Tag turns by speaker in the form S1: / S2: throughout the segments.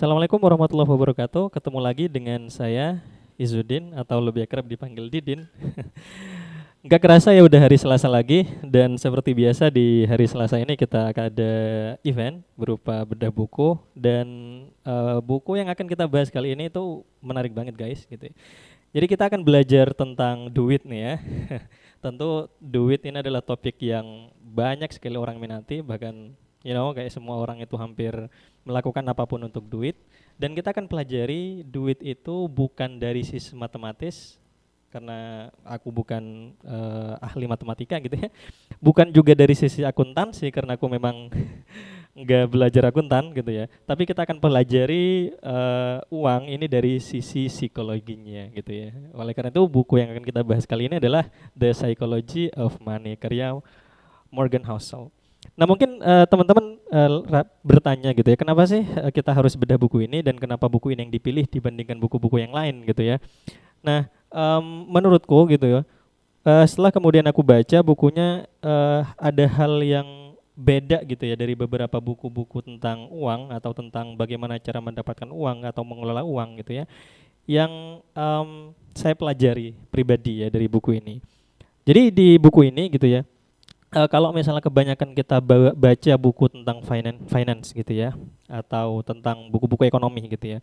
S1: Assalamualaikum warahmatullahi wabarakatuh. Ketemu lagi dengan saya Izudin atau lebih akrab dipanggil Didin. Gak kerasa ya udah hari Selasa lagi dan seperti biasa di hari Selasa ini kita akan ada event berupa bedah buku dan uh, buku yang akan kita bahas kali ini itu menarik banget guys gitu. Ya. Jadi kita akan belajar tentang duit nih ya. Tentu duit ini adalah topik yang banyak sekali orang minati bahkan you know kayak semua orang itu hampir melakukan apa pun untuk duit. Dan kita akan pelajari duit itu bukan dari sisi matematis karena aku bukan uh, ahli matematika gitu ya. Bukan juga dari sisi akuntansi karena aku memang nggak belajar akuntan gitu ya. Tapi kita akan pelajari uh, uang ini dari sisi psikologinya gitu ya. Oleh karena itu buku yang akan kita bahas kali ini adalah The Psychology of Money karya Morgan Housel. Nah mungkin uh, teman-teman uh, bertanya gitu ya, kenapa sih uh, kita harus bedah buku ini dan kenapa buku ini yang dipilih dibandingkan buku-buku yang lain gitu ya? Nah um, menurutku gitu ya, uh, setelah kemudian aku baca bukunya uh, ada hal yang beda gitu ya dari beberapa buku-buku tentang uang atau tentang bagaimana cara mendapatkan uang atau mengelola uang gitu ya, yang um, saya pelajari pribadi ya dari buku ini. Jadi di buku ini gitu ya uh, kalau misalnya kebanyakan kita baca buku tentang finance finance gitu ya atau tentang buku-buku ekonomi gitu ya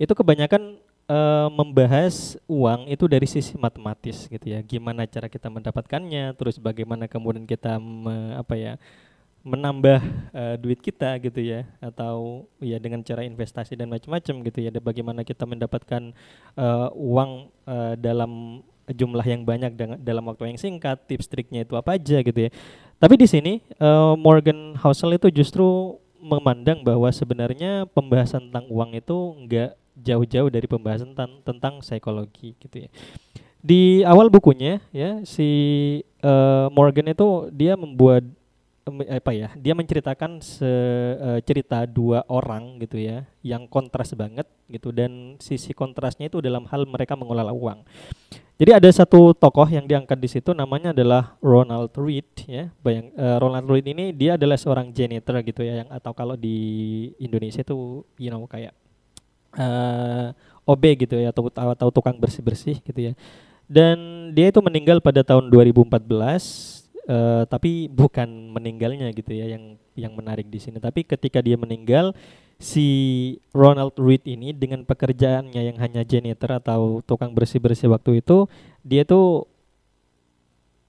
S1: itu kebanyakan uh, membahas uang itu dari sisi matematis gitu ya. Gimana cara kita mendapatkannya terus bagaimana kemudian kita me, apa ya menambah uh, duit kita gitu ya atau ya dengan cara investasi dan macam-macam gitu ya bagaimana kita mendapatkan uh, uang uh, dalam jumlah yang banyak dalam waktu yang singkat, tips triknya itu apa aja gitu ya. Tapi di sini uh, Morgan Housel itu justru memandang bahwa sebenarnya pembahasan tentang uang itu enggak jauh-jauh dari pembahasan tentang, tentang psikologi gitu ya. Di awal bukunya ya si uh, Morgan itu dia membuat apa ya dia menceritakan se, uh, cerita dua orang gitu ya yang kontras banget gitu dan sisi kontrasnya itu dalam hal mereka mengelola uang. Jadi ada satu tokoh yang diangkat di situ namanya adalah Ronald Reed ya. Bayang uh, Ronald Reed ini dia adalah seorang janitor gitu ya yang atau kalau di Indonesia itu you know kayak uh, eh, OB gitu ya atau atau tukang bersih bersih gitu ya. Dan dia itu meninggal pada tahun 2014 uh, tapi bukan meninggalnya gitu ya yang yang menarik di sini. Tapi ketika dia meninggal si Ronald Reed ini dengan pekerjaannya yang hanya janitor atau tukang bersih-bersih waktu itu dia tuh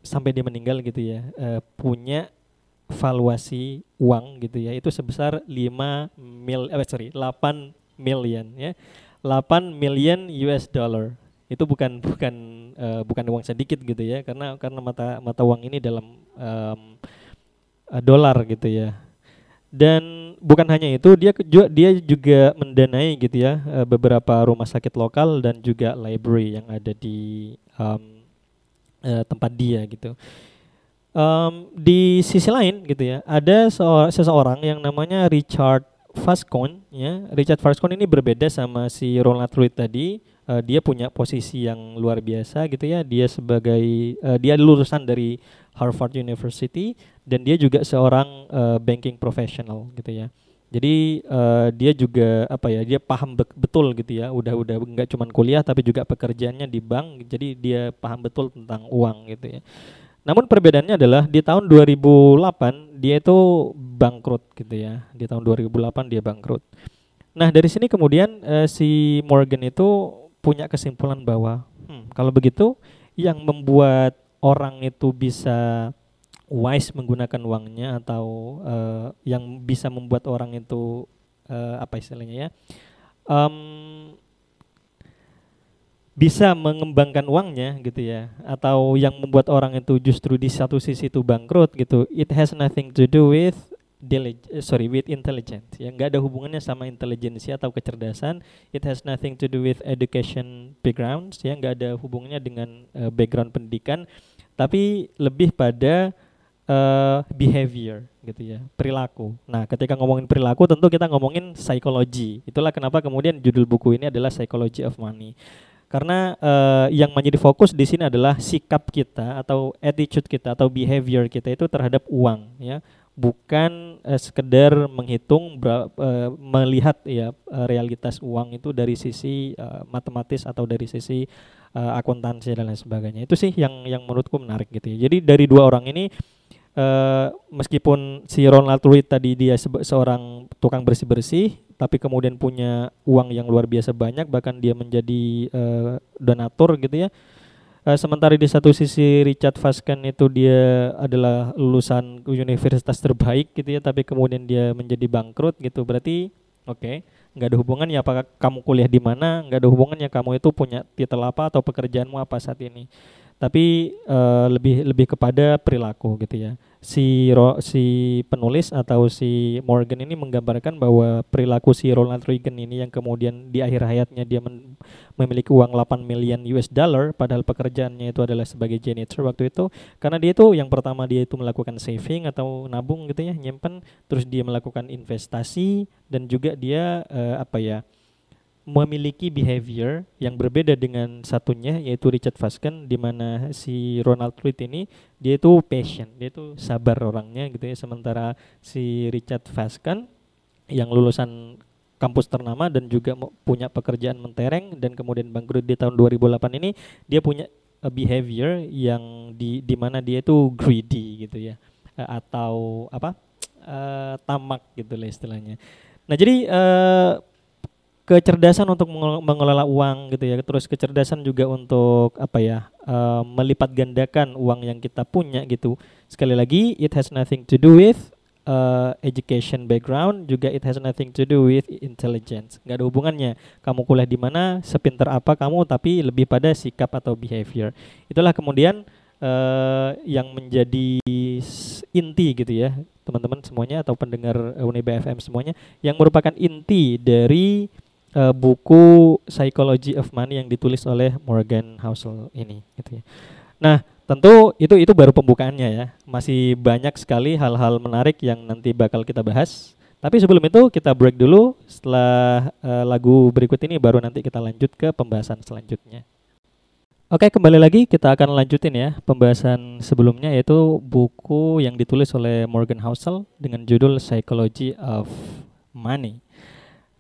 S1: sampai dia meninggal gitu ya uh, punya valuasi uang gitu ya. Itu sebesar 5 mil eh sorry 8 million ya. 8 million US dollar itu bukan bukan uh, bukan uang sedikit gitu ya karena karena mata mata uang ini dalam um, dolar gitu ya. Dan bukan hanya itu dia dia juga mendanai gitu ya uh, beberapa rumah sakit lokal dan juga library yang ada di um, uh, tempat dia gitu. Um, di sisi lain gitu ya ada seseorang yang namanya Richard Fascon ya Richard Fascon ini berbeda sama si Ronald Reed tadi uh, dia punya posisi yang luar biasa gitu ya. Dia sebagai uh, dia lulusan dari Harvard University dan dia juga seorang uh, banking professional gitu ya. Jadi uh, dia juga apa ya? Dia paham be betul gitu ya. Udah udah nggak cuma kuliah tapi juga pekerjaannya di bank. Jadi dia paham betul tentang uang gitu ya. Namun perbedaannya adalah di tahun 2008 dia itu bangkrut gitu ya. Di tahun 2008 dia bangkrut. Nah, dari sini kemudian uh, si Morgan itu punya kesimpulan bahwa hmm, kalau begitu yang membuat orang itu bisa wise menggunakan uangnya atau uh, yang bisa membuat orang itu uh, apa istilahnya ya um, bisa mengembangkan uangnya gitu ya atau yang membuat orang itu justru di satu sisi itu bangkrut gitu it has nothing to do with sorry with intelligence ya. Nggak ada hubungannya sama intelijensi atau kecerdasan. It has nothing to do with education backgrounds ya. Nggak ada hubungannya dengan uh, background pendidikan. Tapi lebih pada uh, behavior gitu ya. Perilaku. Nah ketika ngomongin perilaku tentu kita ngomongin psikologi. Itulah kenapa kemudian judul buku ini adalah psychology of money. Karena uh, yang menjadi fokus di sini adalah sikap kita atau attitude kita atau behavior kita itu terhadap uang ya bukan uh, sekedar menghitung berapa, uh, melihat ya uh, realitas uang itu dari sisi uh, matematis atau dari sisi uh, akuntansi dan lain sebagainya. Itu sih yang yang menurutku menarik gitu ya. Jadi dari dua orang ini uh, meskipun si Ronald Reed tadi dia se seorang tukang bersih bersih tapi kemudian punya uang yang luar biasa banyak bahkan dia menjadi uh, donatur gitu ya Uh, sementara di satu sisi Richard Fasken itu dia adalah lulusan universitas terbaik gitu ya, tapi kemudian dia menjadi bangkrut gitu. Berarti oke, okay, nggak ada hubungannya apakah kamu kuliah di mana, nggak ada hubungannya kamu itu punya titel apa atau pekerjaanmu apa saat ini. Tapi uh, lebih lebih kepada perilaku gitu ya. Si Ro, si penulis atau si Morgan ini menggambarkan bahwa perilaku si Ronald Reagan ini yang kemudian di akhir hayatnya dia men, memiliki uang 8 miliar US dollar padahal pekerjaannya itu adalah sebagai janitor waktu itu. Karena dia itu yang pertama dia itu melakukan saving atau nabung gitu ya nyimpen terus dia melakukan investasi dan juga dia uh, apa ya memiliki behavior yang berbeda dengan satunya yaitu Richard Fasken di mana si Ronald Reed ini dia itu patient, dia itu sabar orangnya gitu ya. Sementara si Richard Fasken yang lulusan kampus ternama dan juga punya pekerjaan mentereng dan kemudian bangkrut di tahun 2008 ini dia punya a behavior yang di di mana dia itu greedy gitu ya. Uh, atau apa? Uh, tamak gitu lah istilahnya. Nah jadi uh, kecerdasan untuk mengelola uang gitu ya. Terus kecerdasan juga untuk apa ya uh, melipat gandakan uang yang kita punya gitu. Sekali lagi it has nothing to do with uh, education background. Juga it has nothing to do with intelligence. Nggak ada hubungannya. Kamu kuliah di mana sepinter apa kamu tapi lebih pada sikap atau behavior. Itulah kemudian uh, yang menjadi inti gitu ya teman-teman semuanya atau pendengar Uniba FM semuanya yang merupakan inti dari uh, buku Psychology of Money yang ditulis oleh Morgan Housel ini gitu ya. Nah, tentu itu itu baru pembukaannya ya. Masih banyak sekali hal-hal menarik yang nanti bakal kita bahas. Tapi sebelum itu kita break dulu. Setelah uh, lagu berikut ini baru nanti kita lanjut ke pembahasan selanjutnya. Oke, kembali lagi kita akan lanjutin ya pembahasan sebelumnya yaitu buku yang ditulis oleh Morgan Housel dengan judul Psychology of Money.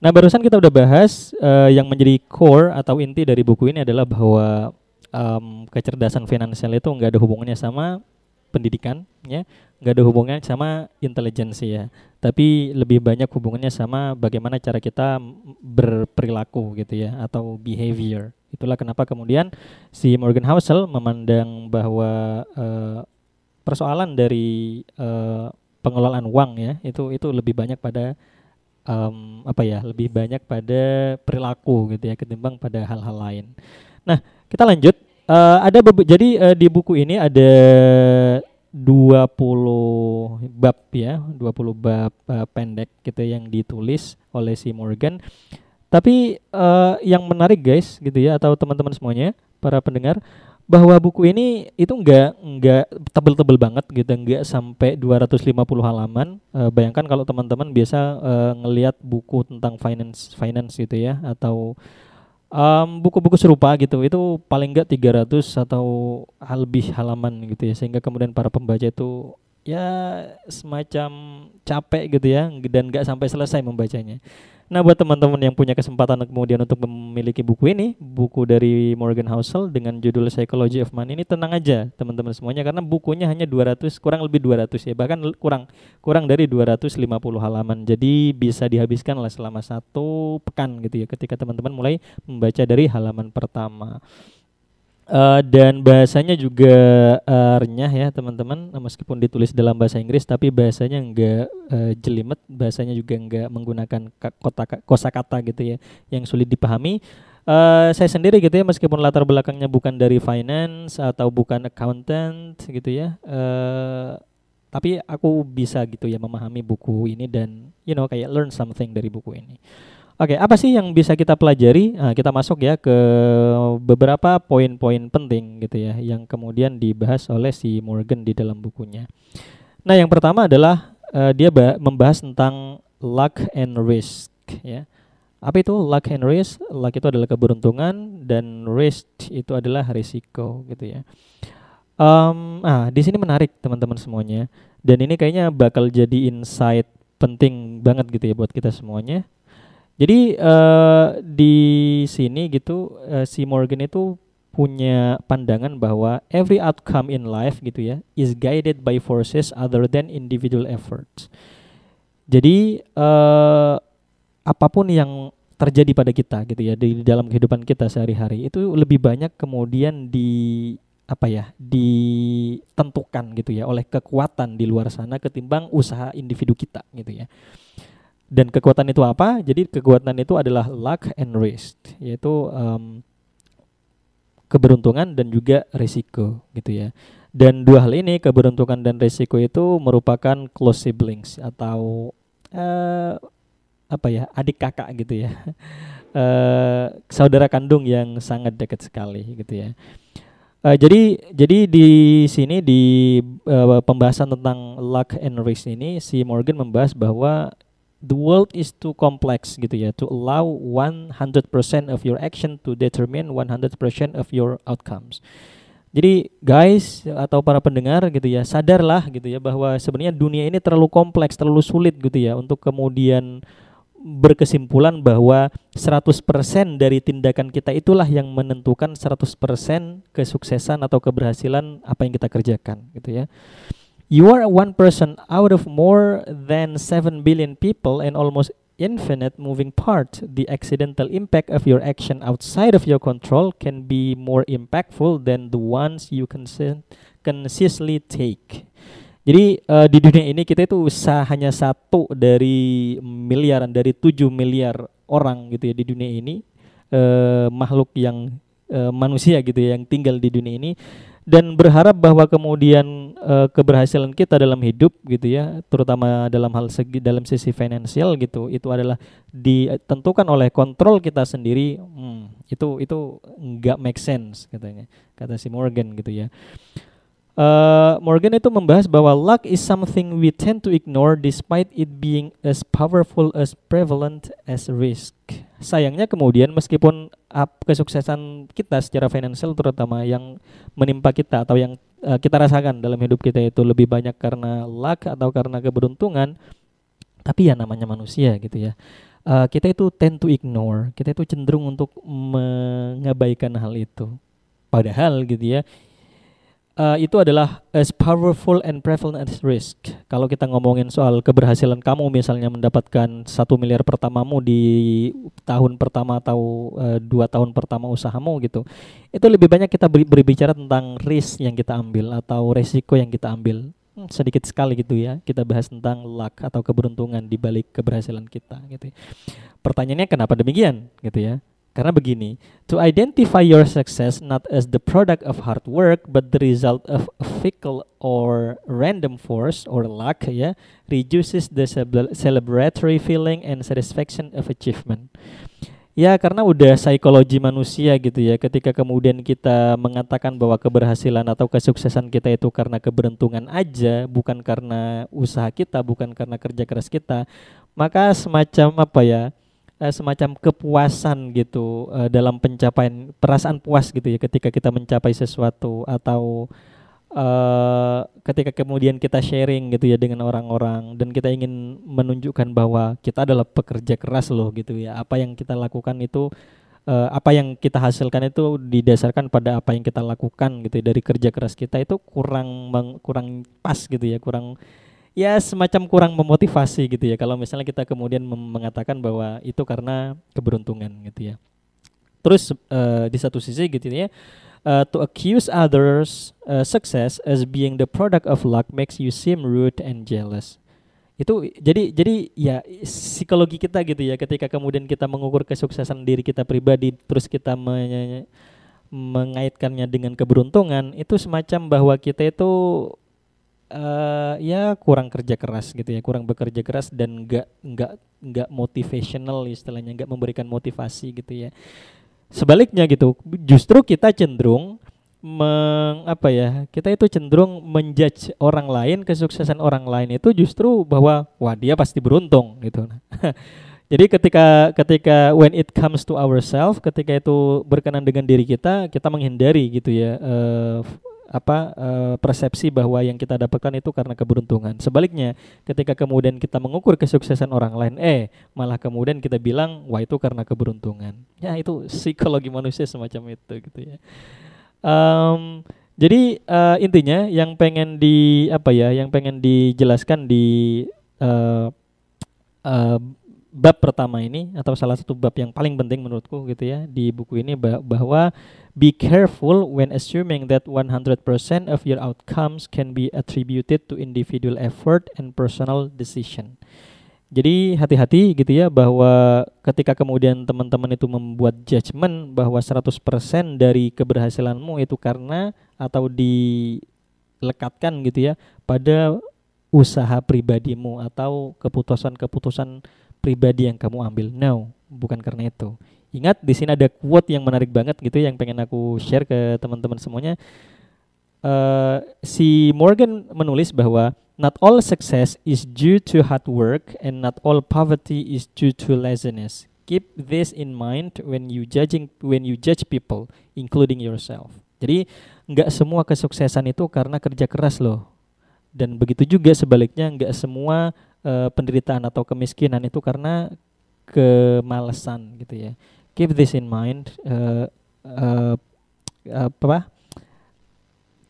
S1: Nah, barusan kita udah bahas uh, yang menjadi core atau inti dari buku ini adalah bahwa um, kecerdasan finansial itu nggak ada hubungannya sama pendidikan, ya, nggak ada hubungannya sama intelijensi ya, tapi lebih banyak hubungannya sama bagaimana cara kita berperilaku gitu ya, atau behavior. Itulah kenapa kemudian si Morgan Housel memandang bahwa uh, persoalan dari uh, pengelolaan uang ya itu itu lebih banyak pada um, apa ya lebih banyak pada perilaku gitu ya ketimbang pada hal-hal lain. Nah kita lanjut. Uh, ada jadi uh, di buku ini ada 20 bab ya, 20 bab uh, pendek gitu yang ditulis oleh si Morgan. Tapi uh, yang menarik guys gitu ya atau teman-teman semuanya para pendengar bahwa buku ini itu enggak enggak tebel-tebel banget gitu, enggak sampai 250 halaman. Uh, bayangkan kalau teman-teman biasa uh, ngelihat buku tentang finance finance gitu ya atau buku-buku um, serupa gitu itu paling enggak 300 atau lebih halaman gitu ya sehingga kemudian para pembaca itu ya semacam capek gitu ya dan enggak sampai selesai membacanya. Nah, buat teman-teman yang punya kesempatan kemudian untuk memiliki buku ini, buku dari Morgan Housel dengan judul Psychology of Money ini tenang aja teman-teman semuanya karena bukunya hanya 200 kurang lebih 200 ya, bahkan kurang kurang dari 250 halaman. Jadi bisa dihabiskan lah selama satu pekan gitu ya ketika teman-teman mulai membaca dari halaman pertama. Uh, dan bahasanya juga uh, renyah ya teman-teman. Meskipun ditulis dalam bahasa Inggris tapi bahasanya enggak uh, jelimet. Bahasanya juga enggak menggunakan kota kosakata gitu ya yang sulit dipahami. Uh, saya sendiri gitu ya meskipun latar belakangnya bukan dari finance atau bukan accountant gitu ya uh, tapi aku bisa gitu ya memahami buku ini dan you know kayak learn something dari buku ini Oke, apa sih yang bisa kita pelajari? Nah, kita masuk ya ke beberapa poin-poin penting gitu ya yang kemudian dibahas oleh si Morgan di dalam bukunya. Nah, yang pertama adalah uh, dia membahas tentang luck and risk ya. Apa itu luck and risk? Luck itu adalah keberuntungan dan risk itu adalah risiko gitu ya. Um, ah, di sini menarik teman-teman semuanya. Dan ini kayaknya bakal jadi insight penting banget gitu ya buat kita semuanya. Jadi uh, di sini gitu uh, si Morgan itu punya pandangan bahwa every outcome in life gitu ya is guided by forces other than individual efforts. Jadi uh, apa pun yang terjadi pada kita gitu ya di dalam kehidupan kita sehari-hari itu lebih banyak kemudian di apa ya ditentukan gitu ya oleh kekuatan di luar sana ketimbang usaha individu kita gitu ya dan kekuatan itu apa? Jadi kekuatan itu adalah luck and risk yaitu um, keberuntungan dan juga risiko gitu ya. Dan dua hal ini keberuntungan dan risiko itu merupakan close siblings atau uh, apa ya adik kakak gitu ya. Uh, saudara kandung yang sangat dekat sekali gitu ya. Uh, jadi jadi di sini di uh, pembahasan tentang luck and risk ini si Morgan membahas bahwa the world is too complex gitu ya to allow 100% of your action to determine 100% of your outcomes jadi guys atau para pendengar gitu ya sadarlah gitu ya bahwa sebenarnya dunia ini terlalu kompleks terlalu sulit gitu ya untuk kemudian berkesimpulan bahwa 100% dari tindakan kita itulah yang menentukan 100% kesuksesan atau keberhasilan apa yang kita kerjakan gitu ya. You are one person out of more than 7 billion people and almost infinite moving part. The accidental impact of your action outside of your control can be more impactful than the ones you consistently take. Jadi uh, di dunia ini kita itu usaha hanya satu dari miliaran dari tujuh miliar orang gitu ya di dunia ini uh, makhluk yang uh, manusia gitu ya yang tinggal di dunia ini dan berharap bahwa kemudian uh, keberhasilan kita dalam hidup gitu ya terutama dalam hal segi dalam sisi finansial gitu itu adalah ditentukan oleh kontrol kita sendiri hmm, itu itu nggak make sense katanya kata si Morgan gitu ya Uh, Morgan itu membahas bahwa luck is something we tend to ignore despite it being as powerful as prevalent as risk. Sayangnya kemudian meskipun up kesuksesan kita secara finansial terutama yang menimpa kita atau yang uh, kita rasakan dalam hidup kita itu lebih banyak karena luck atau karena keberuntungan, tapi ya namanya manusia gitu ya. Uh, kita itu tend to ignore, kita itu cenderung untuk mengabaikan hal itu. Padahal gitu ya, uh, itu adalah as powerful and prevalent as risk. Kalau kita ngomongin soal keberhasilan kamu misalnya mendapatkan satu miliar pertamamu di tahun pertama atau uh, dua tahun pertama usahamu gitu, itu lebih banyak kita berbicara tentang risk yang kita ambil atau resiko yang kita ambil. Hmm, sedikit sekali gitu ya kita bahas tentang luck atau keberuntungan di balik keberhasilan kita gitu. Ya. Pertanyaannya kenapa demikian gitu ya? Karena begini, to identify your success not as the product of hard work but the result of a fickle or random force or luck ya, reduces the celebratory feeling and satisfaction of achievement. Ya karena udah psikologi manusia gitu ya ketika kemudian kita mengatakan bahwa keberhasilan atau kesuksesan kita itu karena keberuntungan aja bukan karena usaha kita bukan karena kerja keras kita maka semacam apa ya uh, semacam kepuasan gitu uh, dalam pencapaian perasaan puas gitu ya ketika kita mencapai sesuatu atau uh, ketika kemudian kita sharing gitu ya dengan orang-orang dan kita ingin menunjukkan bahwa kita adalah pekerja keras loh gitu ya. Apa yang kita lakukan itu uh, apa yang kita hasilkan itu didasarkan pada apa yang kita lakukan gitu ya, dari kerja keras kita itu kurang kurang pas gitu ya kurang ya semacam kurang memotivasi gitu ya kalau misalnya kita kemudian mengatakan bahwa itu karena keberuntungan gitu ya. Terus uh, di satu sisi gitu ya uh, to accuse others uh, success as being the product of luck makes you seem rude and jealous. Itu jadi jadi ya psikologi kita gitu ya ketika kemudian kita mengukur kesuksesan diri kita pribadi terus kita me mengaitkannya dengan keberuntungan itu semacam bahwa kita itu uh, ya kurang kerja keras gitu ya kurang bekerja keras dan nggak nggak nggak motivational istilahnya nggak memberikan motivasi gitu ya. Sebaliknya gitu justru kita cenderung meng apa ya kita itu cenderung menjudge orang lain kesuksesan orang lain itu justru bahwa wah dia pasti beruntung gitu. Jadi ketika ketika when it comes to ourselves ketika itu berkenan dengan diri kita kita menghindari gitu ya uh, apa uh, persepsi bahwa yang kita dapatkan itu karena keberuntungan. Sebaliknya, ketika kemudian kita mengukur kesuksesan orang lain, eh malah kemudian kita bilang wah itu karena keberuntungan. Ya itu psikologi manusia semacam itu gitu ya. Um, jadi uh, intinya yang pengen di apa ya, yang pengen dijelaskan di uh, uh, bab pertama ini atau salah satu bab yang paling penting menurutku gitu ya di buku ini bahwa be careful when assuming that 100% of your outcomes can be attributed to individual effort and personal decision. Jadi hati-hati gitu ya bahwa ketika kemudian teman-teman itu membuat judgement bahwa 100% dari keberhasilanmu itu karena atau dilekatkan gitu ya pada usaha pribadimu atau keputusan-keputusan pribadi yang kamu ambil. No, bukan karena itu. Ingat di sini ada quote yang menarik banget gitu yang pengen aku share ke teman-teman semuanya. Uh, si Morgan menulis bahwa not all success is due to hard work and not all poverty is due to laziness. Keep this in mind when you judging when you judge people, including yourself. Jadi nggak semua kesuksesan itu karena kerja keras loh. Dan begitu juga sebaliknya nggak semua uh, penderitaan atau kemiskinan itu karena kemalasan gitu ya. Keep this in mind. Uh, uh, apa?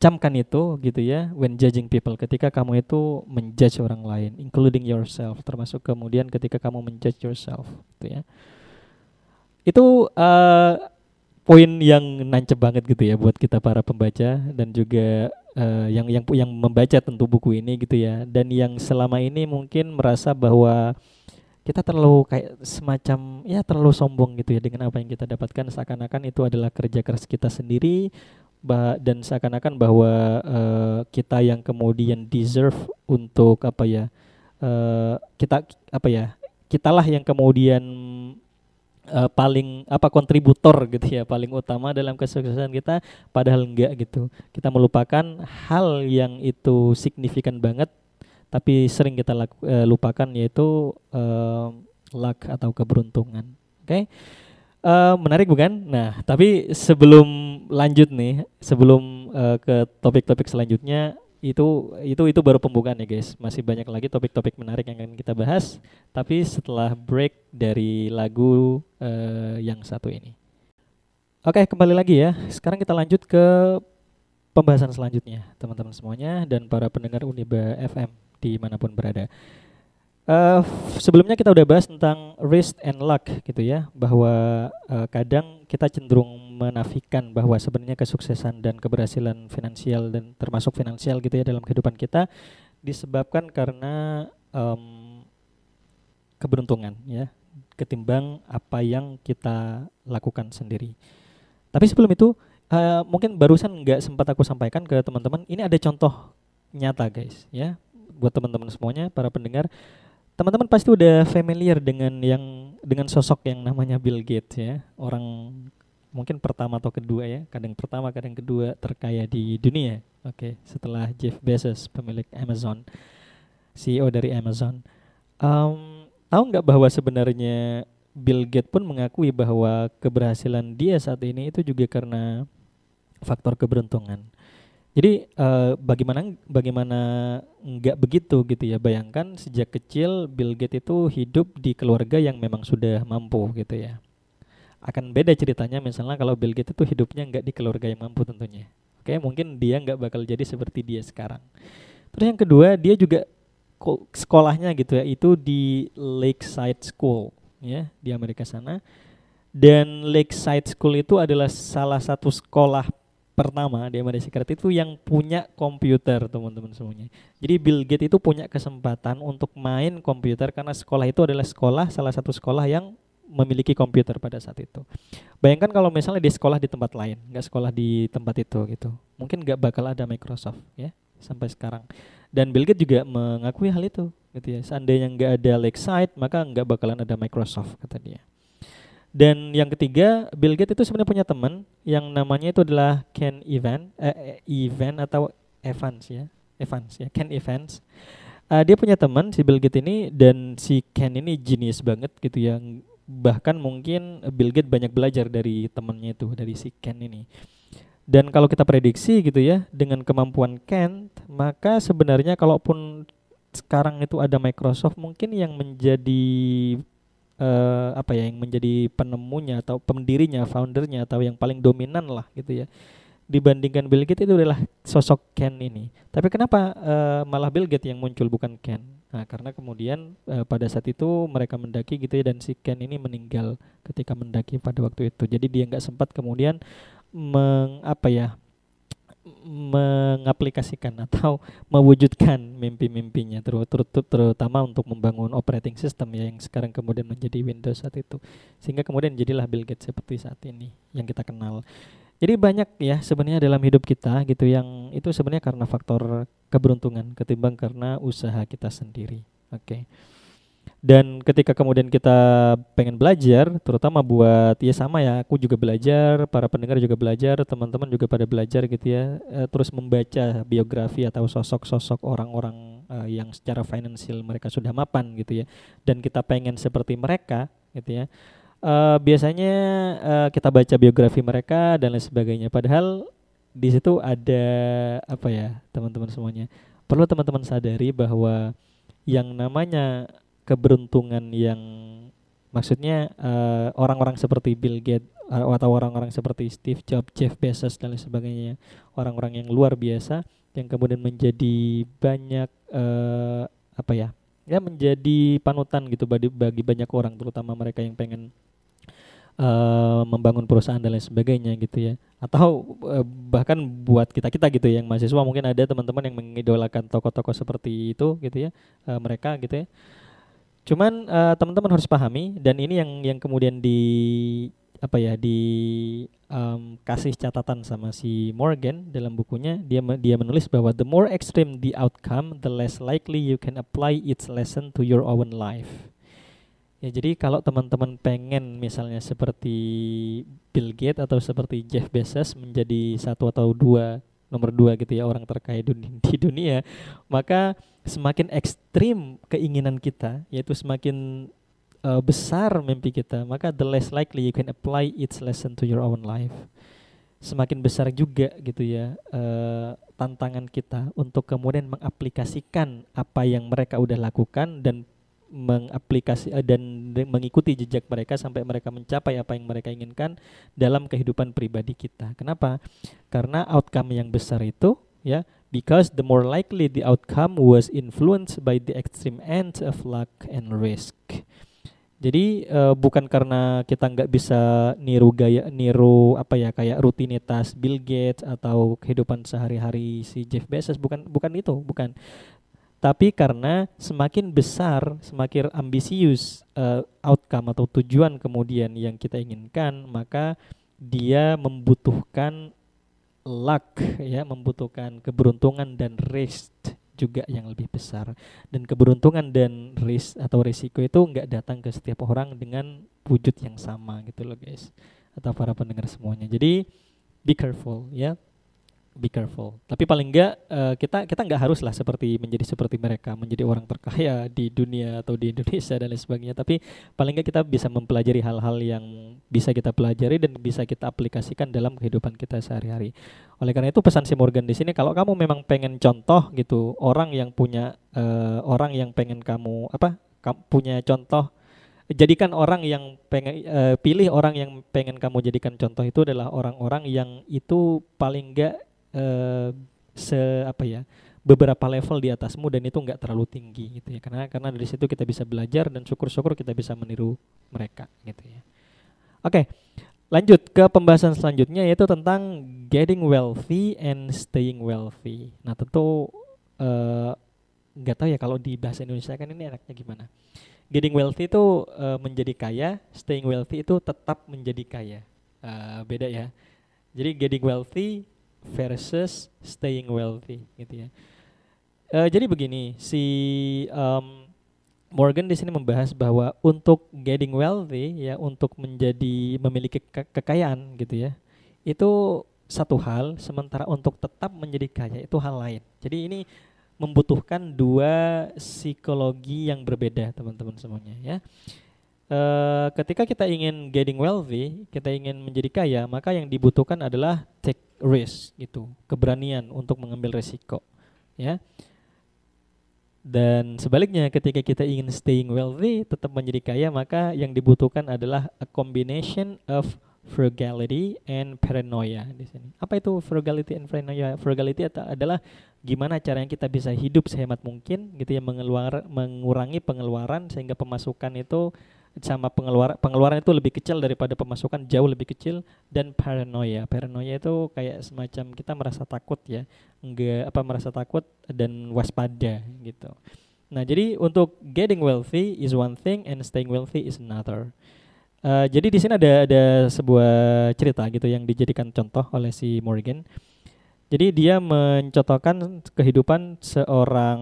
S1: Camkan itu gitu ya when judging people ketika kamu itu menjudge orang lain including yourself termasuk kemudian ketika kamu menjudge yourself gitu ya. Itu uh, poin yang nancep banget gitu ya buat kita para pembaca dan juga uh, yang yang yang membaca tentu buku ini gitu ya. Dan yang selama ini mungkin merasa bahwa kita terlalu kayak semacam ya terlalu sombong gitu ya dengan apa yang kita dapatkan. Seakan-akan itu adalah kerja keras kita sendiri bah dan seakan-akan bahwa uh, kita yang kemudian deserve untuk apa ya uh, kita apa ya kitalah yang kemudian uh, paling apa kontributor gitu ya paling utama dalam kesuksesan kita padahal enggak gitu. Kita melupakan hal yang itu signifikan banget tapi sering kita laku, uh, lupakan yaitu uh, luck atau keberuntungan. Oke? Okay? uh, menarik bukan? Nah tapi sebelum lanjut nih sebelum uh, ke topik-topik selanjutnya itu itu itu baru pembukaan ya guys. Masih banyak lagi topik-topik menarik yang akan kita bahas. Tapi setelah break dari lagu uh, yang satu ini. Oke kembali lagi ya. Sekarang kita lanjut ke pembahasan selanjutnya teman-teman semuanya dan para pendengar Uniba FM di mana pun berada. Uh, sebelumnya kita udah bahas tentang risk and luck gitu ya, bahwa uh, kadang kita cenderung menafikan bahwa sebenarnya kesuksesan dan keberhasilan finansial dan termasuk finansial gitu ya dalam kehidupan kita disebabkan karena um, keberuntungan ya, ketimbang apa yang kita lakukan sendiri. Tapi sebelum itu uh, mungkin barusan nggak sempat aku sampaikan ke teman-teman, ini ada contoh nyata guys ya, buat teman-teman semuanya para pendengar teman-teman pasti udah familiar dengan yang dengan sosok yang namanya Bill Gates ya orang mungkin pertama atau kedua ya kadang pertama kadang kedua terkaya di dunia oke okay. setelah Jeff Bezos pemilik Amazon CEO dari Amazon um, tahu nggak bahwa sebenarnya Bill Gates pun mengakui bahwa keberhasilan dia saat ini itu juga karena faktor keberuntungan jadi uh, bagaimana bagaimana nggak begitu gitu ya? Bayangkan sejak kecil Bill Gates itu hidup di keluarga yang memang sudah mampu gitu ya. Akan beda ceritanya misalnya kalau Bill Gates itu hidupnya nggak di keluarga yang mampu tentunya. Oke, mungkin dia nggak bakal jadi seperti dia sekarang. Terus yang kedua, dia juga sekolahnya gitu ya, itu di Lakeside School ya di Amerika sana. Dan Lakeside School itu adalah salah satu sekolah pertama di Amerika Serikat itu yang punya komputer teman-teman semuanya. Jadi Bill Gates itu punya kesempatan untuk main komputer karena sekolah itu adalah sekolah salah satu sekolah yang memiliki komputer pada saat itu. Bayangkan kalau misalnya di sekolah di tempat lain, nggak sekolah di tempat itu gitu, mungkin nggak bakal ada Microsoft ya sampai sekarang. Dan Bill Gates juga mengakui hal itu, gitu ya. Seandainya nggak ada Lakeside, maka nggak bakalan ada Microsoft kata dia. Dan yang ketiga, Bill Gates itu sebenarnya punya teman yang namanya itu adalah Ken Evans, eh, Evans atau Evans ya, Evans ya, Ken Evans. Uh, dia punya teman si Bill Gates ini dan si Ken ini genius banget gitu ya. Bahkan mungkin Bill Gates banyak belajar dari temannya itu, dari si Ken ini. Dan kalau kita prediksi gitu ya, dengan kemampuan Kent, maka sebenarnya kalaupun sekarang itu ada Microsoft mungkin yang menjadi uh, apa ya yang menjadi penemunya atau pendirinya, foundernya atau yang paling dominan lah gitu ya. Dibandingkan Bill Gates itu adalah sosok Ken ini. Tapi kenapa uh, malah Bill Gates yang muncul bukan Ken? Nah, karena kemudian uh, pada saat itu mereka mendaki gitu ya dan si Ken ini meninggal ketika mendaki pada waktu itu. Jadi dia nggak sempat kemudian meng apa ya mengaplikasikan atau mewujudkan mimpi-mimpinya terutama untuk membangun operating system ya yang sekarang kemudian menjadi Windows saat itu sehingga kemudian jadilah Bill Gates seperti saat ini yang kita kenal jadi banyak ya sebenarnya dalam hidup kita gitu yang itu sebenarnya karena faktor keberuntungan ketimbang karena usaha kita sendiri oke okay. Dan ketika kemudian kita pengen belajar, terutama buat ya sama ya, aku juga belajar, para pendengar juga belajar, teman-teman juga pada belajar gitu ya, e, terus membaca biografi atau sosok-sosok orang-orang e, yang secara finansial mereka sudah mapan gitu ya, dan kita pengen seperti mereka gitu ya. E, biasanya e, kita baca biografi mereka dan lain sebagainya. Padahal di situ ada apa ya, teman-teman semuanya. Perlu teman-teman sadari bahwa yang namanya keberuntungan yang maksudnya eh, orang-orang uh, seperti Bill Gates uh, atau orang-orang seperti Steve Jobs, Jeff Bezos dan lain sebagainya, orang-orang yang luar biasa yang kemudian menjadi banyak uh, apa ya? Ya menjadi panutan gitu bagi bagi banyak orang terutama mereka yang pengen uh, membangun perusahaan dan lain sebagainya gitu ya. Atau uh, bahkan buat kita kita gitu yang mahasiswa mungkin ada teman-teman yang mengidolakan tokoh-tokoh seperti itu gitu ya uh, mereka gitu ya. Cuman uh, teman-teman harus pahami dan ini yang yang kemudian di apa ya di um, kasih catatan sama si Morgan dalam bukunya. Dia dia menulis bahwa the more extreme the outcome the less likely you can apply its lesson to your own life. Ya jadi kalau teman-teman pengen misalnya seperti Bill Gates atau seperti Jeff Bezos menjadi satu atau dua nomor dua gitu ya orang terkaya di dunia maka semakin ekstrim keinginan kita yaitu semakin uh, besar mimpi kita maka the less likely you can apply its lesson to your own life. Semakin besar juga gitu ya uh, tantangan kita untuk kemudian mengaplikasikan apa yang mereka udah lakukan dan mengaplikasi uh, dan mengikuti jejak mereka sampai mereka mencapai apa yang mereka inginkan dalam kehidupan pribadi kita. Kenapa? Karena outcome yang besar itu ya because the more likely the outcome was influenced by the extreme ends of luck and risk. Jadi uh, bukan karena kita nggak bisa niru gaya niru apa ya kayak rutinitas Bill Gates atau kehidupan sehari-hari si Jeff Bezos bukan bukan itu bukan tapi karena semakin besar, semakin ambisius uh, outcome atau tujuan kemudian yang kita inginkan, maka dia membutuhkan luck ya, membutuhkan keberuntungan dan risk juga yang lebih besar. Dan keberuntungan dan risk atau risiko itu nggak datang ke setiap orang dengan wujud yang sama gitu loh guys. Atau para pendengar semuanya. Jadi be careful ya be careful. Tapi paling enggak uh, kita kita enggak harus lah seperti menjadi seperti mereka, menjadi orang terkaya di dunia atau di Indonesia dan lain sebagainya. Tapi paling enggak kita bisa mempelajari hal-hal yang bisa kita pelajari dan bisa kita aplikasikan dalam kehidupan kita sehari-hari. Oleh karena itu pesan si Morgan di sini kalau kamu memang pengen contoh gitu orang yang punya uh, orang yang pengen kamu apa punya contoh jadikan orang yang pengen uh, pilih orang yang pengen kamu jadikan contoh itu adalah orang-orang yang itu paling enggak uh, se apa ya beberapa level di atasmu dan itu nggak terlalu tinggi gitu ya. Karena karena dari situ kita bisa belajar dan syukur-syukur kita bisa meniru mereka gitu ya. Oke lanjut ke pembahasan selanjutnya yaitu tentang getting wealthy and staying wealthy. Nah tentu eh, nggak uh, tahu ya kalau di bahasa Indonesia kan ini enaknya gimana. Getting wealthy itu uh, menjadi kaya staying wealthy itu tetap menjadi kaya. Uh, beda ya. Jadi getting wealthy versus staying wealthy gitu ya. Uh, jadi begini, si um, Morgan di sini membahas bahwa untuk getting wealthy ya, untuk menjadi memiliki ke kekayaan gitu ya, itu satu hal. Sementara untuk tetap menjadi kaya itu hal lain. Jadi ini membutuhkan dua psikologi yang berbeda teman-teman semuanya ya. Uh, ketika kita ingin getting wealthy, kita ingin menjadi kaya, maka yang dibutuhkan adalah take risk gitu, keberanian untuk mengambil resiko, ya. Dan sebaliknya ketika kita ingin staying wealthy, tetap menjadi kaya, maka yang dibutuhkan adalah a combination of frugality and paranoia di sini. Apa itu frugality and paranoia? Frugality adalah gimana caranya kita bisa hidup sehemat mungkin gitu ya mengeluar mengurangi pengeluaran sehingga pemasukan itu sama pengeluaran pengeluaran itu lebih kecil daripada pemasukan jauh lebih kecil dan paranoia. Paranoia itu kayak semacam kita merasa takut ya. Enggak apa merasa takut dan waspada gitu. Nah, jadi untuk getting wealthy is one thing and staying wealthy is another. Uh, jadi di sini ada ada sebuah cerita gitu yang dijadikan contoh oleh si Morgan. Jadi dia mencontohkan kehidupan seorang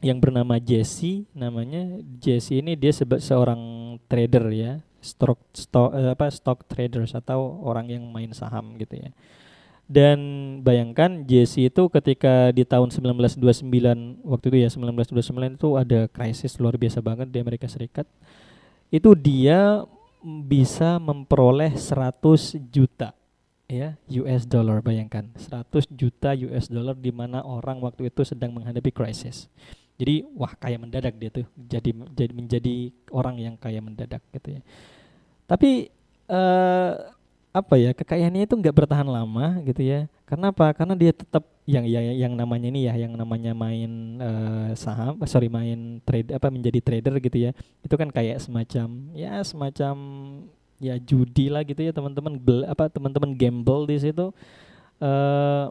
S1: yang bernama Jesse namanya Jesse ini dia sebe seorang trader ya stock stock uh, apa stock traders atau orang yang main saham gitu ya. Dan bayangkan Jesse itu ketika di tahun 1929 waktu itu ya 1929 itu ada krisis luar biasa banget di Amerika Serikat itu dia bisa memperoleh 100 juta ya US dollar bayangkan 100 juta US dollar di mana orang waktu itu sedang menghadapi krisis. Jadi wah kaya mendadak dia tuh jadi jadi menjadi orang yang kaya mendadak gitu ya. Tapi uh, apa ya kekayaannya itu nggak bertahan lama gitu ya. Karena apa? Karena dia tetap yang yang yang namanya ini ya yang namanya main uh, saham sorry main trade apa menjadi trader gitu ya. Itu kan kayak semacam ya semacam ya judi lah gitu ya teman-teman apa teman-teman gamble di situ. Uh,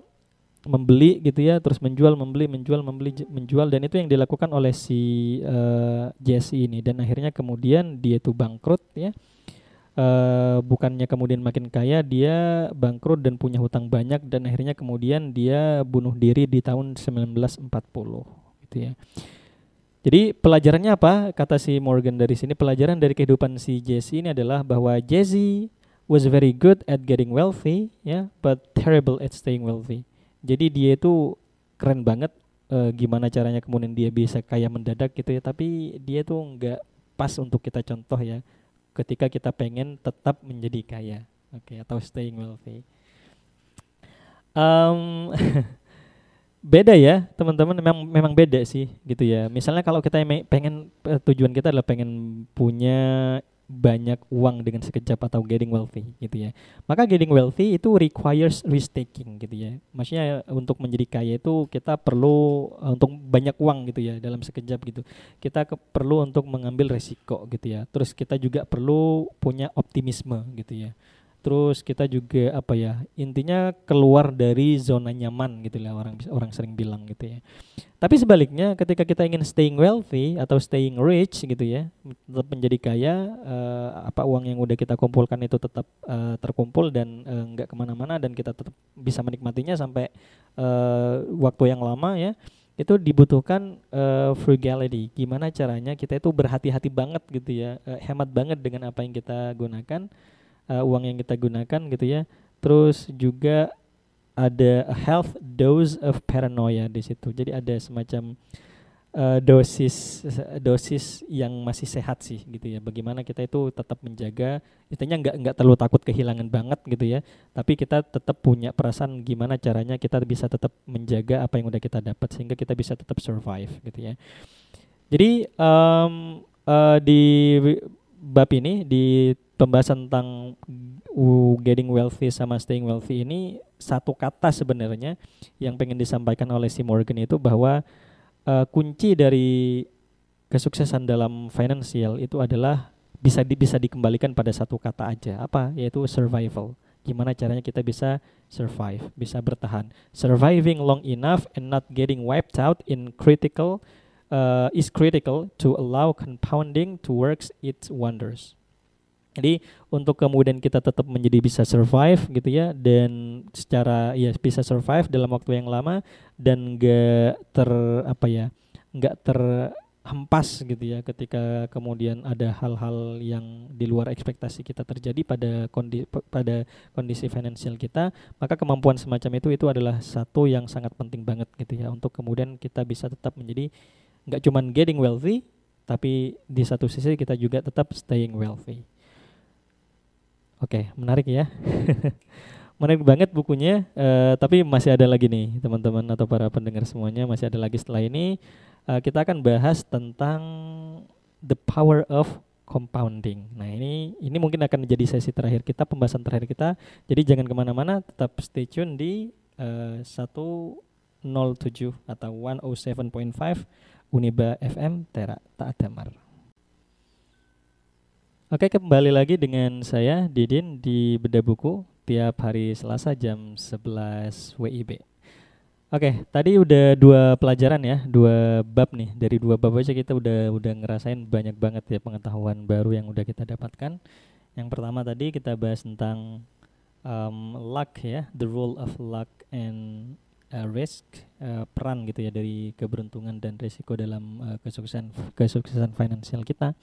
S1: membeli gitu ya terus menjual membeli menjual membeli menjual dan itu yang dilakukan oleh si uh, Jesse ini dan akhirnya kemudian dia itu bangkrut ya uh, bukannya kemudian makin kaya dia bangkrut dan punya hutang banyak dan akhirnya kemudian dia bunuh diri di tahun 1940 gitu ya. Jadi pelajarannya apa? Kata si Morgan dari sini pelajaran dari kehidupan si Jesse ini adalah bahwa Jesse was very good at getting wealthy ya, but terrible at staying wealthy. Jadi dia itu keren banget uh, gimana caranya kemudian dia bisa kaya mendadak gitu ya, tapi dia tuh nggak pas untuk kita contoh ya ketika kita pengen tetap menjadi kaya, oke, okay, atau staying wealthy. Um, beda ya teman-teman. Memang memang beda sih gitu ya. Misalnya kalau kita pengen eh, tujuan kita adalah pengen punya banyak uang dengan sekejap atau getting wealthy gitu ya. Maka getting wealthy itu requires risk taking gitu ya. Maksudnya untuk menjadi kaya itu kita perlu uh, untuk banyak uang gitu ya dalam sekejap gitu. Kita ke, perlu untuk mengambil resiko gitu ya. Terus kita juga perlu punya optimisme gitu ya terus kita juga apa ya intinya keluar dari zona nyaman gitu lah orang orang sering bilang gitu ya tapi sebaliknya ketika kita ingin staying wealthy atau staying rich gitu ya tetap menjadi kaya uh, apa uang yang udah kita kumpulkan itu tetap uh, terkumpul dan uh, nggak ke mana-mana dan kita tetap bisa menikmatinya sampai uh, waktu yang lama ya itu dibutuhkan uh, frugality. Gimana caranya kita itu berhati-hati banget gitu ya, uh, hemat banget dengan apa yang kita gunakan uh, uang yang kita gunakan gitu ya. Terus juga ada health dose of paranoia di situ. Jadi ada semacam uh, dosis dosis yang masih sehat sih gitu ya. Bagaimana kita itu tetap menjaga, intinya nggak nggak terlalu takut kehilangan banget gitu ya. Tapi kita tetap punya perasaan gimana caranya kita bisa tetap menjaga apa yang udah kita dapat sehingga kita bisa tetap survive gitu ya. Jadi um, uh, di bab ini di pembahasan tentang getting wealthy sama staying wealthy ini satu kata sebenarnya yang pengen disampaikan oleh si Morgan itu bahwa uh, kunci dari kesuksesan dalam financial itu adalah bisa di, bisa dikembalikan pada satu kata aja. Apa? Yaitu survival. Gimana caranya kita bisa survive bisa bertahan. Surviving long enough and not getting wiped out in critical uh, is critical to allow compounding to works its wonders jadi untuk kemudian kita tetap menjadi bisa survive gitu ya dan secara ya bisa survive dalam waktu yang lama dan enggak ter apa ya enggak terhempas gitu ya ketika kemudian ada hal-hal yang di luar ekspektasi kita terjadi pada kondisi pada kondisi finansial kita maka kemampuan semacam itu itu adalah satu yang sangat penting banget gitu ya untuk kemudian kita bisa tetap menjadi nggak cuman getting wealthy tapi di satu sisi kita juga tetap staying wealthy. Oke, menarik ya. menarik banget bukunya, uh, tapi masih ada lagi nih teman-teman atau para pendengar semuanya masih ada lagi setelah ini uh, kita akan bahas tentang the power of compounding. Nah ini ini mungkin akan menjadi sesi terakhir kita pembahasan terakhir kita. Jadi jangan ke mana-mana, tetap stay tune di uh, 107 atau 107.5 Uniba FM Tera Taat Damar. Oke, kembali lagi dengan saya Didin di Beda Buku tiap hari Selasa jam 11 WIB. Oke, tadi udah dua pelajaran ya, dua bab nih. Dari dua bab aja kita udah udah ngerasain banyak banget ya pengetahuan baru yang udah kita dapatkan. Yang pertama tadi kita bahas tentang um, luck ya, the role of luck and uh, risk, uh, peran gitu ya dari keberuntungan dan risiko dalam uh, kesuksesan kesuksesan finansial kita.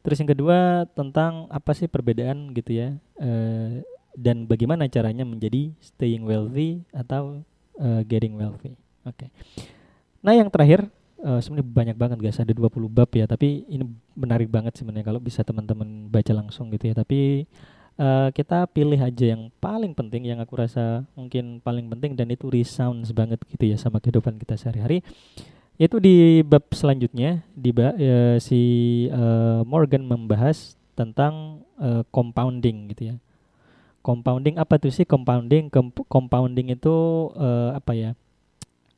S1: Terus yang kedua tentang apa sih perbedaan gitu ya uh, dan bagaimana caranya menjadi staying wealthy atau uh, getting wealthy. Oke. Okay. Nah yang terakhir uh, sebenarnya banyak banget guys ada 20 bab ya tapi ini menarik banget sebenarnya kalau bisa teman-teman baca langsung gitu ya tapi uh, kita pilih aja yang paling penting yang aku rasa mungkin paling penting dan itu resounds banget gitu ya sama kehidupan kita sehari-hari itu di bab selanjutnya di uh, si uh, Morgan membahas tentang uh, compounding gitu ya. Compounding apa tuh sih compounding? compounding itu uh, apa ya?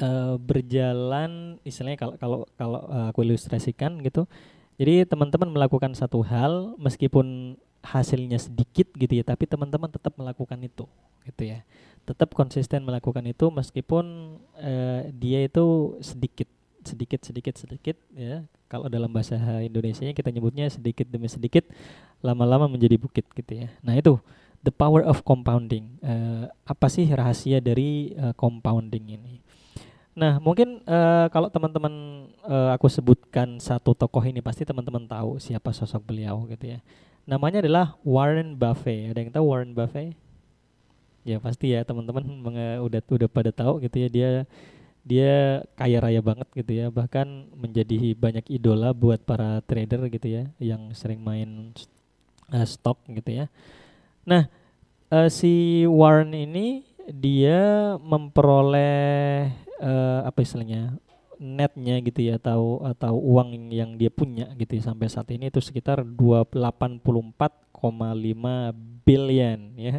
S1: Uh, berjalan istilahnya kalau kalau kalau aku ilustrasikan gitu. Jadi teman-teman melakukan satu hal meskipun hasilnya sedikit gitu ya, tapi teman-teman tetap melakukan itu gitu ya. Tetap konsisten melakukan itu meskipun uh, dia itu sedikit sedikit sedikit sedikit ya. Kalau dalam bahasa Indonesia kita nyebutnya sedikit demi sedikit lama-lama menjadi bukit gitu ya. Nah itu the power of compounding. Uh, apa sih rahasia dari uh, compounding ini? Nah mungkin uh, kalau teman-teman uh, aku sebutkan satu tokoh ini pasti teman-teman tahu siapa sosok beliau gitu ya. Namanya adalah Warren Buffett. Ada yang tahu Warren Buffett? Ya pasti ya teman-teman udah udah pada tahu gitu ya. Dia dia kaya raya banget gitu ya. Bahkan menjadi banyak idola buat para trader gitu ya yang sering main uh, stok gitu ya. Nah uh, si Warren ini dia memperoleh uh, apa istilahnya netnya gitu ya atau atau uang yang dia punya gitu ya, sampai saat ini itu sekitar 284,5 billion ya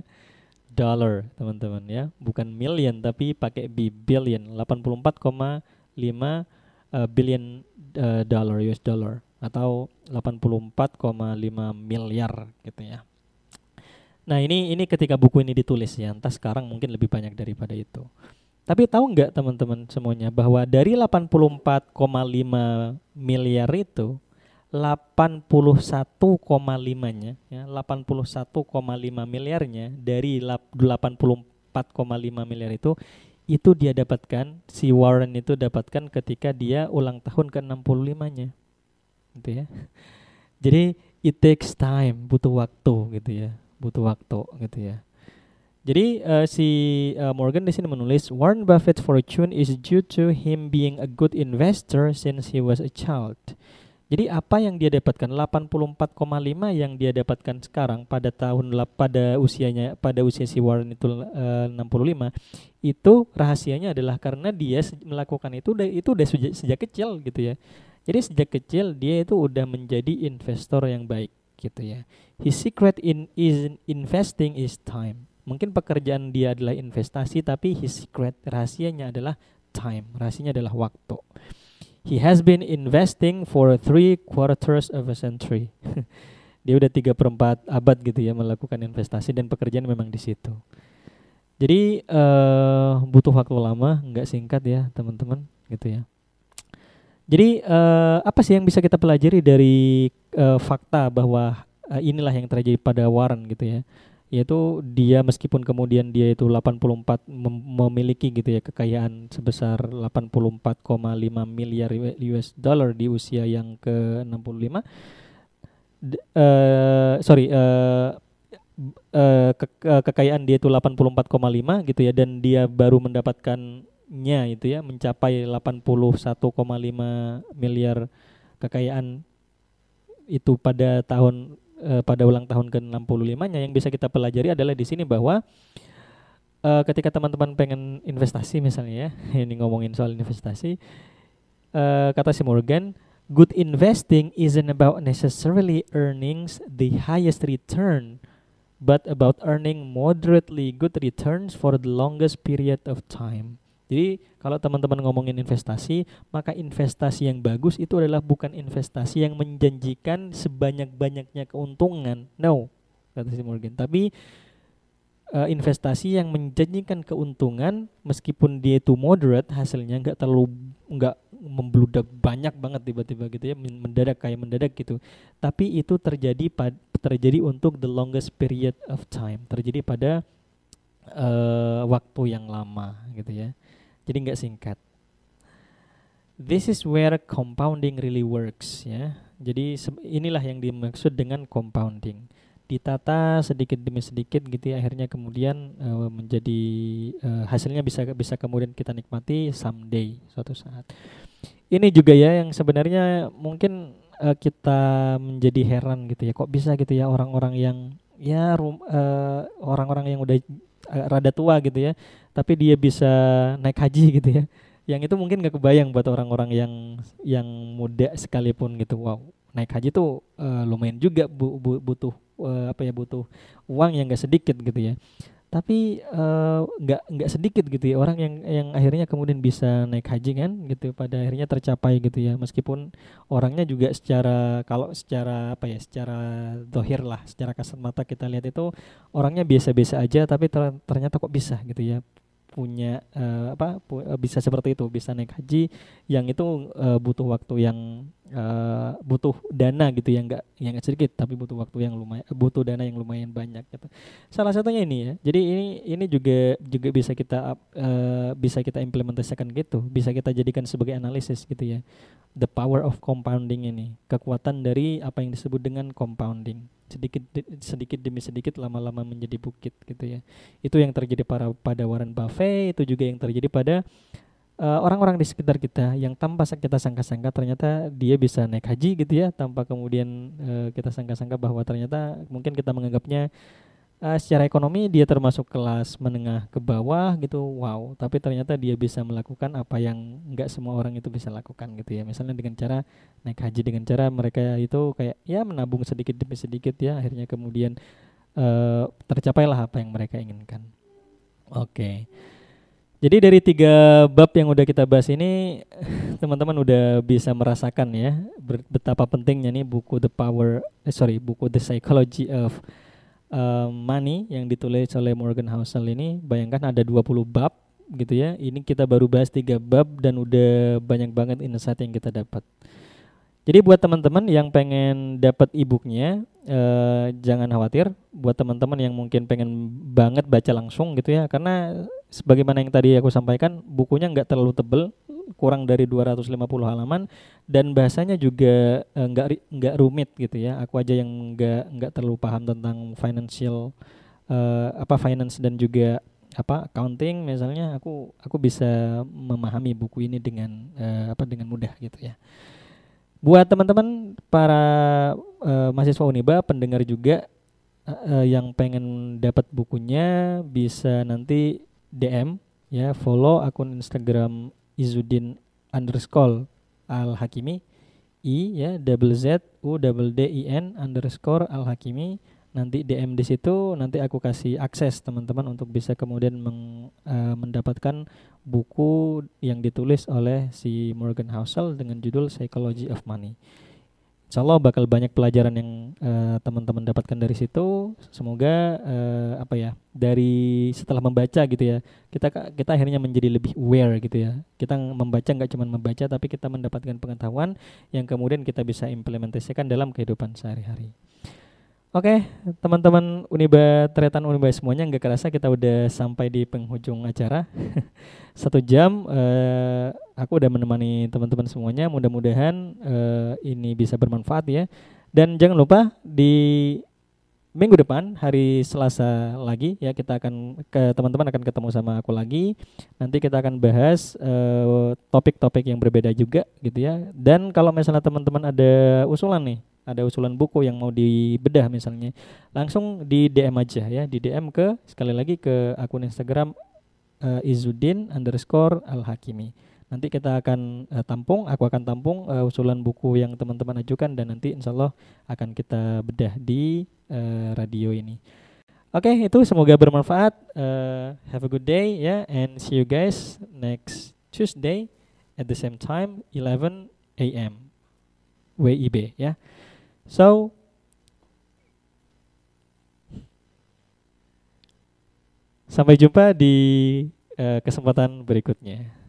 S1: dollar teman-teman ya. Bukan million tapi pakai B billion. 84,5 uh, billion uh, dollar US dollar. Atau 84,5 miliar gitu ya. Nah ini ini ketika buku ini ditulis ya. Entah sekarang mungkin lebih banyak daripada itu. Tapi tahu nggak teman-teman semuanya bahwa dari 84,5 miliar itu 81,5-nya ya 81,5 miliarnya dari 84,5 miliar itu itu dia dapatkan si Warren itu dapatkan ketika dia ulang tahun ke-65-nya. Gitu ya. Jadi it takes time, butuh waktu gitu ya. Butuh waktu gitu ya. Jadi uh, si uh, Morgan di sini menulis Warren Buffett's fortune is due to him being a good investor since he was a child. Jadi apa yang dia dapatkan 84,5 yang dia dapatkan sekarang pada tahun pada usianya pada usia si Warren itu eh, uh, 65 itu rahasianya adalah karena dia melakukan itu itu udah sejak, sejak kecil gitu ya. Jadi sejak kecil dia itu udah menjadi investor yang baik gitu ya. His secret in is investing is time. Mungkin pekerjaan dia adalah investasi tapi his secret rahasianya adalah time. Rahasianya adalah waktu. He has been investing for three quarters of a century. Dia udah tiga perempat abad gitu ya melakukan investasi dan pekerjaan memang di situ. Jadi uh, butuh waktu lama, nggak singkat ya teman-teman gitu ya. Jadi uh, apa sih yang bisa kita pelajari dari uh, fakta bahwa uh, inilah yang terjadi pada Warren gitu ya? Yaitu dia meskipun kemudian dia itu 84 mem memiliki gitu ya kekayaan sebesar 84,5 miliar US dollar di usia yang ke-65 uh, sorry uh, uh, ke kekayaan dia itu 84,5 gitu ya dan dia baru mendapatkannya itu ya mencapai 81,5 miliar kekayaan itu pada tahun uh, pada ulang tahun ke-65-nya yang bisa kita pelajari adalah di sini bahwa uh, ketika teman-teman pengen investasi misalnya ya, ini ngomongin soal investasi, uh, kata si Morgan, good investing isn't about necessarily earnings the highest return, but about earning moderately good returns for the longest period of time. Jadi kalau teman-teman ngomongin investasi, maka investasi yang bagus itu adalah bukan investasi yang menjanjikan sebanyak-banyaknya keuntungan. No, kata si Morgan. Tapi uh, investasi yang menjanjikan keuntungan meskipun dia itu moderate hasilnya nggak terlalu nggak membludak banyak banget tiba-tiba gitu ya mendadak kayak mendadak gitu tapi itu terjadi pad, terjadi untuk the longest period of time terjadi pada uh, waktu yang lama gitu ya jadi nggak singkat. This is where compounding really works ya. Jadi inilah yang dimaksud dengan compounding. Ditata sedikit demi sedikit gitu ya akhirnya kemudian uh, menjadi uh, hasilnya bisa bisa kemudian kita nikmati someday suatu saat. Ini juga ya yang sebenarnya mungkin uh, kita menjadi heran gitu ya kok bisa gitu ya orang-orang yang ya orang-orang yang udah rada tua gitu ya tapi dia bisa naik haji gitu ya. Yang itu mungkin gak kebayang buat orang-orang yang yang muda sekalipun gitu. Wow naik haji tuh uh, lumayan juga bu, bu, butuh uh, apa ya butuh uang yang gak sedikit gitu ya tapi nggak uh, nggak sedikit gitu ya orang yang yang akhirnya kemudian bisa naik haji kan gitu pada akhirnya tercapai gitu ya. Meskipun orangnya juga secara kalau secara apa ya secara dohir lah secara kasat mata kita lihat itu orangnya biasa-biasa aja tapi ternyata kok bisa gitu ya punya uh, apa pu uh, bisa seperti itu bisa naik haji yang itu uh, butuh waktu yang uh, butuh dana gitu yang enggak yang enggak sedikit tapi butuh waktu yang lumayan butuh dana yang lumayan banyak gitu. Salah satunya ini ya. Jadi ini ini juga juga bisa kita uh, bisa kita implementasikan gitu. Bisa kita jadikan sebagai analisis gitu ya. The power of compounding ini. Kekuatan dari apa yang disebut dengan compounding. Sedikit sedikit demi sedikit lama-lama menjadi bukit gitu ya. Itu yang terjadi para pada Warren Buffett, itu juga yang terjadi pada orang-orang uh, di sekitar kita yang tanpa kita sangka-sangka ternyata dia bisa naik haji gitu ya, tanpa kemudian uh, kita sangka-sangka bahwa ternyata mungkin kita menganggapnya uh, secara ekonomi dia termasuk kelas menengah ke bawah gitu wow. Tapi ternyata dia bisa melakukan apa yang nggak semua orang itu bisa lakukan gitu ya. Misalnya dengan cara naik haji dengan cara mereka itu kayak ya menabung sedikit demi sedikit ya akhirnya kemudian uh, tercapailah apa yang mereka inginkan. Oke. okay. Jadi dari tiga bab yang udah kita bahas ini, teman-teman udah bisa merasakan ya betapa pentingnya nih buku The Power, eh, sorry buku The Psychology of uh, Money yang ditulis oleh Morgan Housel ini. Bayangkan ada 20 bab gitu ya. Ini kita baru bahas tiga bab dan udah banyak banget insight yang kita dapat. Jadi buat teman-teman yang pengen dapat e-booknya uh, jangan khawatir. Buat teman-teman yang mungkin pengen banget baca langsung gitu ya karena sebagaimana yang tadi aku sampaikan bukunya nggak terlalu tebel kurang dari 250 halaman dan bahasanya juga eh, nggak uh, nggak rumit gitu ya. Aku aja yang nggak nggak terlalu paham tentang financial uh, apa finance dan juga apa accounting misalnya aku aku bisa memahami buku ini dengan uh, apa dengan mudah gitu ya. Buat teman-teman para uh, mahasiswa Uniba pendengar juga uh, yang pengen dapat bukunya bisa nanti DM ya follow akun Instagram Izudin underscore Al Hakimi I ya double Z U double D I N underscore Al Hakimi nanti DM di situ nanti aku kasih akses teman-teman untuk bisa kemudian meng, uh, mendapatkan buku yang ditulis oleh si Morgan Housel dengan judul Psychology of Money. Insya Allah bakal banyak pelajaran yang uh, teman-teman dapatkan dari situ. Semoga uh, apa ya dari setelah membaca gitu ya kita kita akhirnya menjadi lebih aware gitu ya. Kita membaca nggak cuma membaca tapi kita mendapatkan pengetahuan yang kemudian kita bisa implementasikan dalam kehidupan sehari-hari. Oke, teman-teman Uniba Tretan Uniba semuanya nggak kerasa kita udah sampai di penghujung acara. Satu jam, uh, aku udah menemani teman-teman semuanya. Mudah-mudahan uh, ini bisa bermanfaat ya. Dan jangan lupa di minggu depan hari Selasa lagi ya kita akan ke teman-teman akan ketemu sama aku lagi. Nanti kita akan bahas topik-topik uh, yang berbeda juga gitu ya. Dan kalau misalnya teman-teman ada usulan nih ada usulan buku yang mau dibedah misalnya, langsung di DM aja ya, di DM ke sekali lagi ke akun Instagram uh, Izudin underscore Al Hakimi. Nanti kita akan uh, tampung, aku akan tampung uh, usulan buku yang teman-teman ajukan dan nanti insya Allah akan kita bedah di uh, radio ini. Oke, okay, itu semoga bermanfaat. Uh, have a good day ya, yeah, and see you guys next Tuesday at the same time 11 a.m. WIB ya. Yeah. So sampai jumpa di uh, kesempatan berikutnya.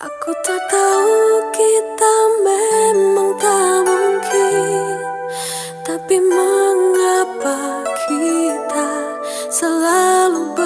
S2: Aku tak tahu kita memang tak mungkin Tapi mengapa kita selalu